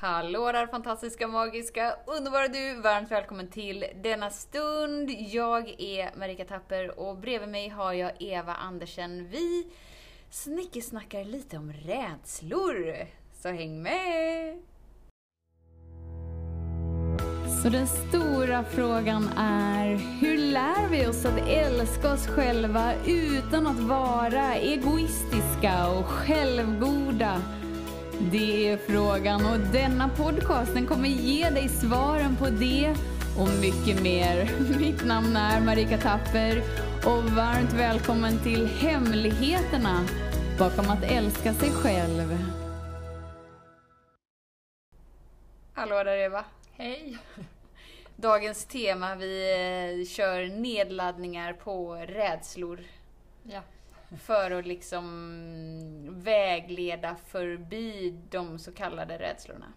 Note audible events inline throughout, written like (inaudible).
Hallå där fantastiska, magiska, underbara du! Varmt välkommen till denna stund. Jag är Marika Tapper och bredvid mig har jag Eva Andersen. Vi snickesnackar lite om rädslor. Så häng med! Så den stora frågan är, hur lär vi oss att älska oss själva utan att vara egoistiska och självgoda? Det är frågan och denna podcasten kommer ge dig svaren på det och mycket mer. (laughs) Mitt namn är Marika Tapper och varmt välkommen till Hemligheterna bakom att älska sig själv. Hallå där Eva. Hej! (laughs) Dagens tema, vi eh, kör nedladdningar på rädslor. Ja. För att liksom vägleda förbi de så kallade rädslorna.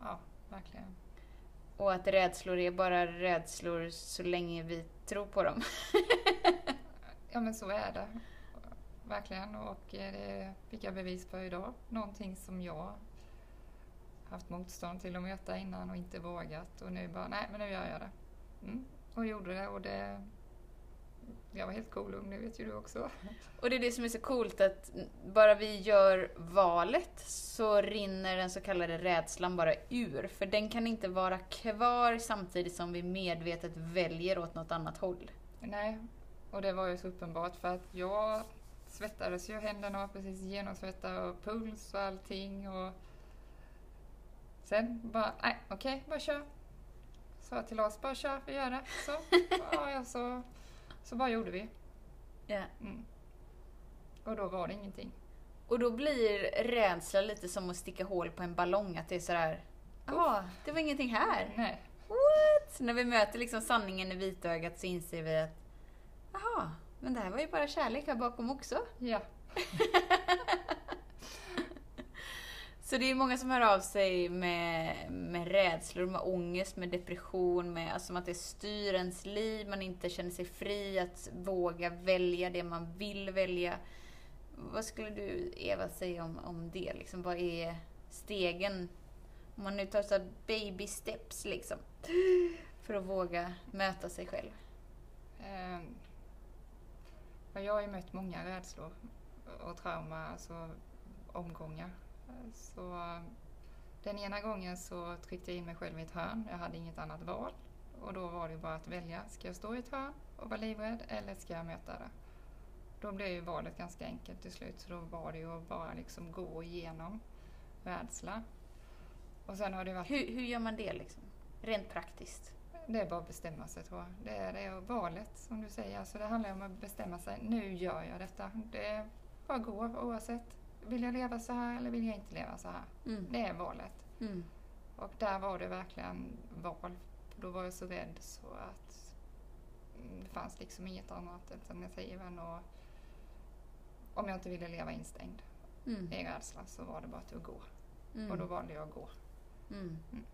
Ja, verkligen. Och att rädslor är bara rädslor så länge vi tror på dem. (laughs) ja men så är det. Verkligen. Och det fick jag bevis på idag. Någonting som jag haft motstånd till att möta innan och inte vågat. Och nu bara, nej men nu gör jag det. Mm. Och gjorde det och det... Jag var helt cool ung, det vet ju du också. (laughs) Och det är det som är så coolt att bara vi gör valet så rinner den så kallade rädslan bara ur. För den kan inte vara kvar samtidigt som vi medvetet väljer åt något annat håll. Nej, och det var ju så uppenbart för att jag svettades ju, händerna var precis genomsvettade och puls och allting. Och Sen bara, nej okej, okay, bara kör. Sa till Lars, bara kör, vi gör det. Så, (laughs) ja, så, så bara gjorde vi. Ja. Mm. Och då var det ingenting. Och då blir rädsla lite som att sticka hål på en ballong, att det är sådär, jaha, det var ingenting här. Nej. What? När vi möter liksom sanningen i vitögat så inser vi att, jaha, men det här var ju bara kärlek här bakom också. Ja. (laughs) Så det är många som hör av sig med, med rädslor, med ångest, med depression, med alltså att det styr ens liv, man inte känner sig fri att våga välja det man vill välja. Vad skulle du, Eva, säga om, om det? Liksom, vad är stegen? Om man nu tar så baby steps liksom, för att våga möta sig själv. Ehm, jag har ju mött många rädslor och trauma, alltså omgångar så den ena gången så tryckte jag in mig själv i ett hörn. Jag hade inget annat val. Och då var det bara att välja. Ska jag stå i ett hörn och vara livrädd eller ska jag möta det? Då blev ju valet ganska enkelt till slut. Så då var det ju att bara liksom gå igenom rädsla. Och sen har det varit... hur, hur gör man det liksom? Rent praktiskt? Det är bara att bestämma sig tror jag. Det är, det är valet som du säger. Alltså det handlar om att bestämma sig. Nu gör jag detta. Det bara att gå oavsett vill jag leva så här eller vill jag inte leva så här? Mm. Det är valet. Mm. Och där var det verkligen val. Då var jag så rädd så att det fanns liksom inget annat alternativ än att om jag inte ville leva instängd mm. i rädsla så var det bara att gå. Mm. Och då valde jag att gå. Mm. mm.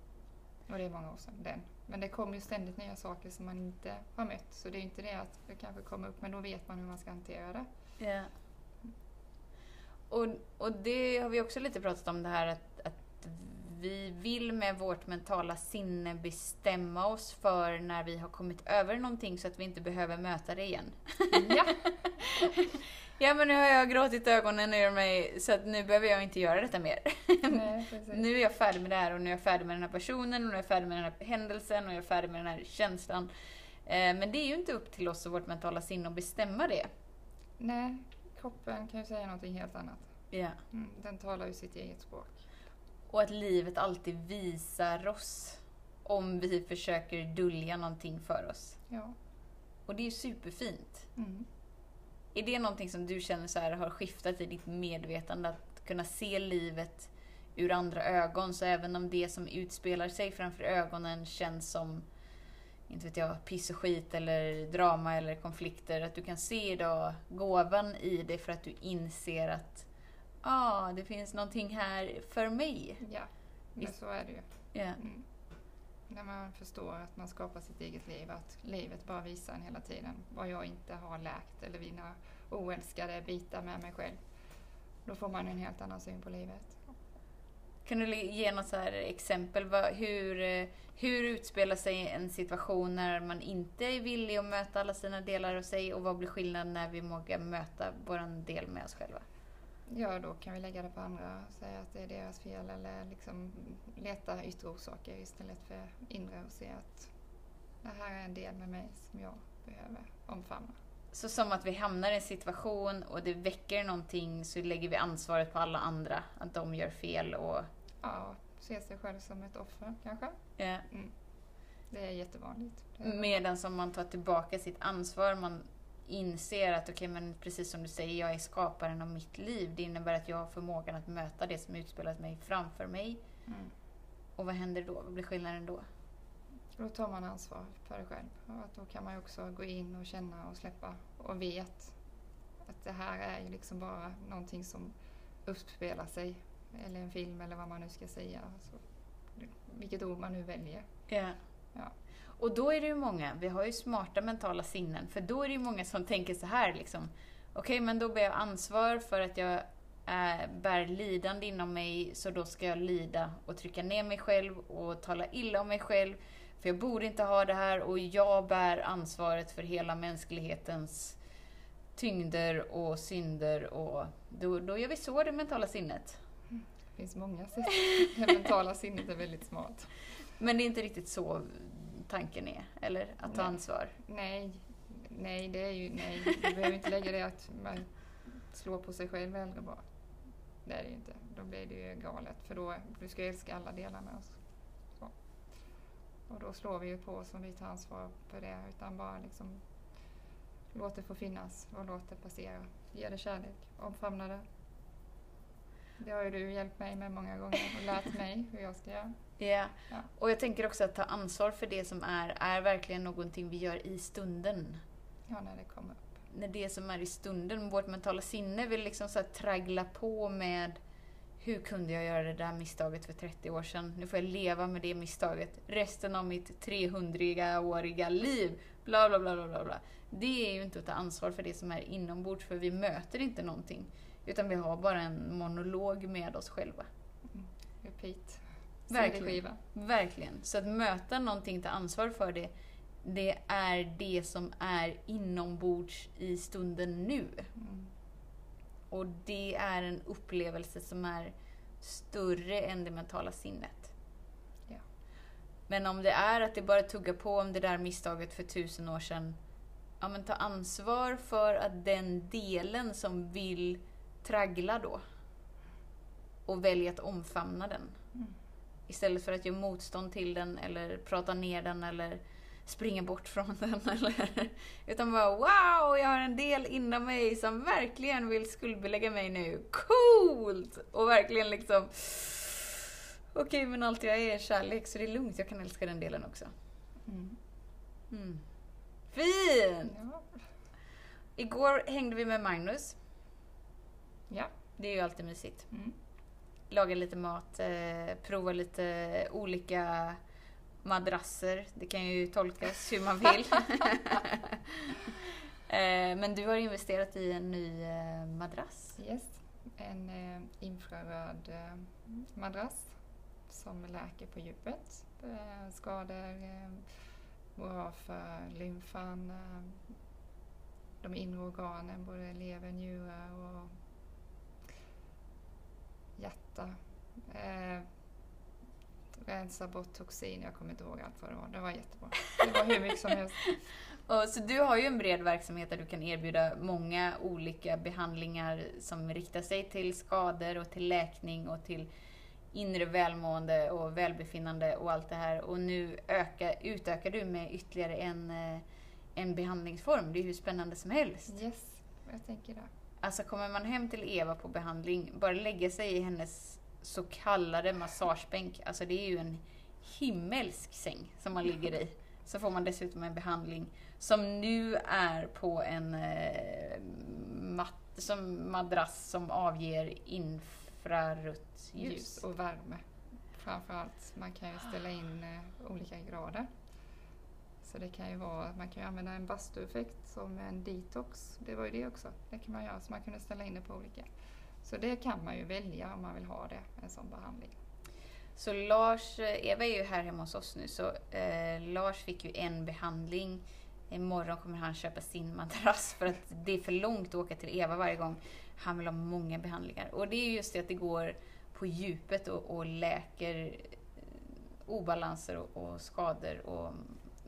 Och det är många år sedan, den. Men det kommer ju ständigt nya saker som man inte har mött. Så det är inte det att det kanske kommer upp, men då vet man hur man ska hantera det. Yeah. Och, och det har vi också lite pratat om det här att, att vi vill med vårt mentala sinne bestämma oss för när vi har kommit över någonting så att vi inte behöver möta det igen. Ja. (laughs) ja men nu har jag gråtit ögonen ur mig så att nu behöver jag inte göra detta mer. Nej, nu är jag färdig med det här och nu är jag färdig med den här personen och nu är jag färdig med den här händelsen och jag är färdig med den här känslan. Eh, men det är ju inte upp till oss och vårt mentala sinne att bestämma det. Nej, kroppen kan ju säga någonting helt annat. Ja. Mm, den talar ju sitt eget språk. Och att livet alltid visar oss om vi försöker dölja någonting för oss. Ja. Och det är ju superfint. Mm. Är det någonting som du känner så här, har skiftat i ditt medvetande? Att kunna se livet ur andra ögon. Så även om det som utspelar sig framför ögonen känns som inte vet jag, piss och skit eller drama eller konflikter. Att du kan se då gåvan i det för att du inser att ah, det finns någonting här för mig. Ja, men så är det ju. Yeah. Mm. När man förstår att man skapar sitt eget liv, att livet bara visar en hela tiden vad jag inte har läkt eller mina oälskade bitar med mig själv. Då får man en helt annan syn på livet. Kan du ge något så här exempel? Hur, eh, hur utspelar sig en situation när man inte är villig att möta alla sina delar av sig och vad blir skillnaden när vi vågar möta vår del med oss själva? Ja, då kan vi lägga det på andra och säga att det är deras fel eller liksom leta yttre orsaker istället för inre och se att det här är en del med mig som jag behöver omfamna. Så som att vi hamnar i en situation och det väcker någonting så lägger vi ansvaret på alla andra, att de gör fel och... Ja, se sig själv som ett offer kanske. Ja. Mm. Det är jättevanligt. Medan om man tar tillbaka sitt ansvar, man inser att okej, okay, men precis som du säger, jag är skaparen av mitt liv. Det innebär att jag har förmågan att möta det som utspelat mig framför mig. Mm. Och vad händer då? Vad blir skillnaden då? Då tar man ansvar för det själv. Och att då kan man också gå in och känna och släppa och vet att det här är ju liksom bara någonting som uppspelar sig. Eller en film eller vad man nu ska säga. Alltså, vilket ord man nu väljer. Yeah. Ja. Och då är det ju många, vi har ju smarta mentala sinnen, för då är det ju många som tänker så här liksom. Okej, okay, men då bär jag ansvar för att jag äh, bär lidande inom mig, så då ska jag lida och trycka ner mig själv och tala illa om mig själv. För jag borde inte ha det här och jag bär ansvaret för hela mänsklighetens tyngder och synder och då, då gör vi så det mentala sinnet. Det finns många sätt. Det mentala sinnet är väldigt smart. Men det är inte riktigt så tanken är, eller? Att ta nej. ansvar? Nej, nej, det är ju nej. Du behöver inte lägga det att man slår på sig själv eller bara. Det är det ju inte. Då blir det ju galet. För då, du ska älska alla delar med oss. Och då slår vi ju på oss om vi tar ansvar för det. Utan bara liksom låt det få finnas och låt det passera. Ge det kärlek, omfamna det. Det har ju du hjälpt mig med många gånger och lärt (laughs) mig hur jag ska göra. Yeah. Ja. Och jag tänker också att ta ansvar för det som är, är verkligen någonting vi gör i stunden. Ja, när det kommer upp. När det som är i stunden, vårt mentala sinne vill liksom så traggla på med hur kunde jag göra det där misstaget för 30 år sedan? Nu får jag leva med det misstaget resten av mitt 300-åriga liv. Bla, bla, bla, bla, bla. Det är ju inte att ta ansvar för det som är inombords, för vi möter inte någonting. Utan vi har bara en monolog med oss själva. Mm. Repeat. Verkligen. Verkligen. Så att möta någonting, ta ansvar för det, det är det som är inombords i stunden nu. Mm. Och det är en upplevelse som är större än det mentala sinnet. Ja. Men om det är att det bara tuggar på om det där misstaget för tusen år sedan, ja men ta ansvar för att den delen som vill traggla då och välja att omfamna den. Mm. Istället för att göra motstånd till den eller prata ner den eller springa bort från den. (laughs) Eller, utan bara wow, jag har en del inom mig som verkligen vill skuldbelägga mig nu. Coolt! Och verkligen liksom Okej, okay, men allt jag är är kärlek så det är lugnt. Jag kan älska den delen också. Mm. Mm. Fint! Ja. Igår hängde vi med Magnus. Ja. Det är ju alltid mysigt. Mm laga lite mat, eh, prova lite olika madrasser. Det kan ju tolkas hur man vill. (laughs) eh, men du har investerat i en ny eh, madrass. Yes, en eh, infraröd madrass som läker på djupet. Skador, bra för lymfan, de inre organen, både lever, njurar och hjärta. Eh, rensa bort toxin, jag kommer inte ihåg allt vad det var. Det var jättebra. Det var hur mycket som helst. (laughs) Och, så du har ju en bred verksamhet där du kan erbjuda många olika behandlingar som riktar sig till skador och till läkning och till inre välmående och välbefinnande och allt det här. Och nu öka, utökar du med ytterligare en, eh, en behandlingsform. Det är hur spännande som helst. Yes, jag tänker det. Alltså kommer man hem till Eva på behandling, bara lägga sig i hennes så kallade massagebänk, alltså det är ju en himmelsk säng som man ligger i. Så får man dessutom en behandling som nu är på en eh, mat, som madrass som avger infrarött ljus. ljus. och värme. Framförallt, man kan ju ställa in eh, olika grader. Så det kan ju vara, man kan ju använda en bastueffekt som en detox. Det var ju det också. Det kan man göra, så man kunde ställa in det på olika. Så det kan man ju välja om man vill ha det, en sån behandling. Så Lars, Eva är ju här hemma hos oss nu, så eh, Lars fick ju en behandling. Imorgon kommer han köpa sin madrass för att det är för långt att åka till Eva varje gång. Han vill ha många behandlingar. Och det är just det att det går på djupet och, och läker eh, obalanser och, och skador och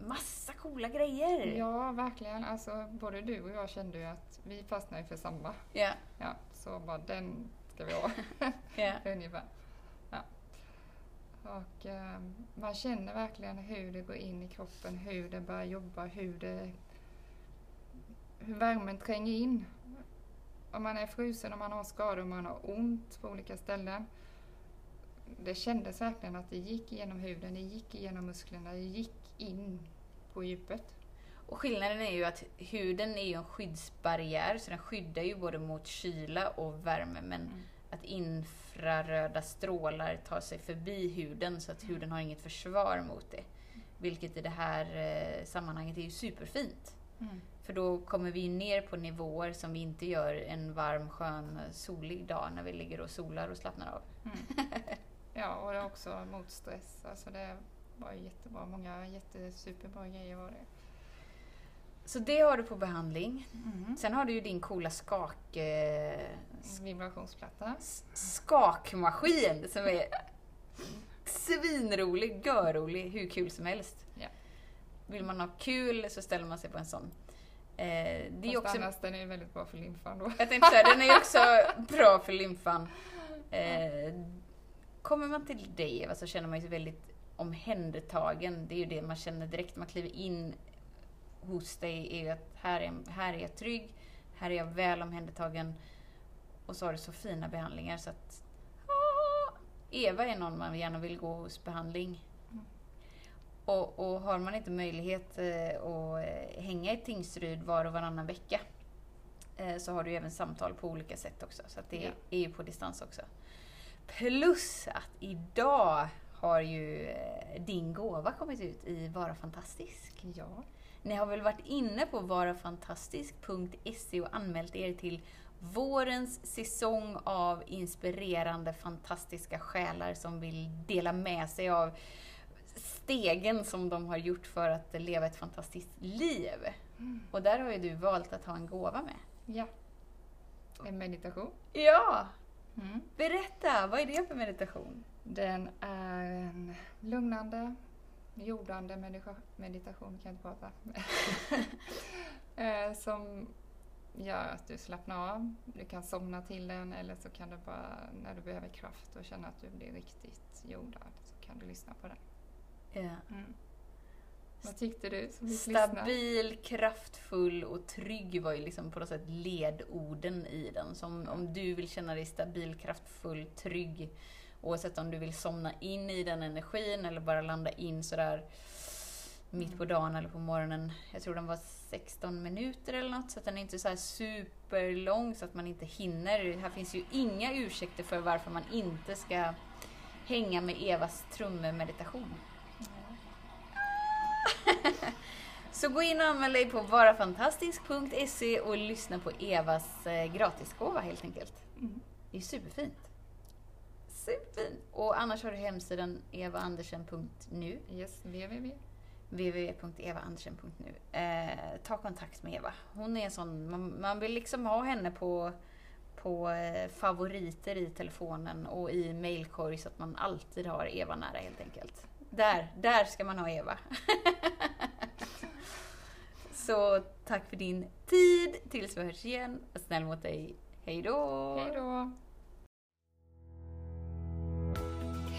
massa coola grejer. Ja, verkligen. Alltså, både du och jag kände ju att vi fastnade för samma. Ja. Ja, så bara den ska vi ha. (laughs) Ja. (laughs) Ungefär. Ja. Och eh, man känner verkligen hur det går in i kroppen, hur det börjar jobba, hur det hur värmen tränger in. Om man är frusen, om man har skador, om man har ont på olika ställen. Det kändes verkligen att det gick igenom huden, det gick igenom musklerna, det gick in på djupet. Och skillnaden är ju att huden är ju en skyddsbarriär, så den skyddar ju både mot kyla och värme, men Mm. att infraröda strålar tar sig förbi huden så att huden har inget försvar mot det. Vilket i det här eh, sammanhanget är ju superfint. För då kommer vi ner på nivåer som vi inte gör en varm, skön, solig dag när vi ligger och solar och slappnar av. Mm. (laughs) Ja, och det är också mot stress. Alltså det var ju jättebra. Många jättesuperbra grejer var det. Så det har du på behandling. Mm. Sen har du ju din coola skak... Eh, Vibrationsplatta. skakmaskin som är svinrolig, görrolig, hur kul som helst. Ja. Vill man ha kul så ställer man sig på en sån. Eh, det är Fast också, annars den är väldigt bra för lymfan då. jag tänkte säga, den är också (laughs) bra för lymfan. Eh, kommer man till dig Eva så känner man sig väldigt omhändertagen. Det är ju det man känner direkt man kliver in hos dig. är att här är, här är jag trygg, här är jag väl omhändertagen. Och så har du så fina behandlingar så att ah, Eva är någon man gärna vill gå hos behandling. Mm. Och, och har man inte möjlighet eh, att eh, hänga i Tingsryd var och varannan vecka eh, så har du även samtal på olika sätt också. Så att det Ja. är ju på distans också. Plus att idag har ju din gåva kommit ut i Vara Fantastisk. Ja. Ni har väl varit inne på varafantastisk.se och anmält er till vårens säsong av inspirerande, fantastiska själar som vill dela med sig av stegen som de har gjort för att leva ett fantastiskt liv. Och där har ju du valt att ha en gåva med. Ja. En meditation. Ja! Mm. Berätta, vad är det för meditation? Den är en lugnande, jordande medita- meditation, kan jag inte prata. (laughs) Eh, som gör att du slappnar av. Du kan somna till den eller så kan du bara, när du behöver kraft och känna att du blir riktigt jordad, så kan du lyssna på den. Ja. Mm. Vad tyckte du som fick lyssna? Stabil, kraftfull och trygg var ju liksom på något sätt ledorden i den. Som om du vill känna dig stabil, kraftfull, trygg, oavsett om du vill somna in i den energin eller bara landa in sådär mitt på dagen eller på morgonen. Jag tror den var 16 minuter eller något, så den är inte så här superlång så att man inte hinner. Här finns ju inga ursäkter för varför man inte ska hänga med Evas trummemeditation. (laughs) Så gå in och anmäl dig på varafantastisk.se och lyssna på Evas eh, gratisgåva helt enkelt. Mm. Det är superfint. Superfint! Och annars har du hemsidan evaandersen.nu Yes, www. www.evaandersen.nu eh, Ta kontakt med Eva. Hon är en sån, man, man vill liksom ha henne på, på eh, favoriter i telefonen och i mailkorg så att man alltid har Eva nära helt enkelt. Där, där ska man ha Eva. (laughs) så tack för din tid. Tills vi hörs igen. Snäll mot dig. Hej då! Hej då!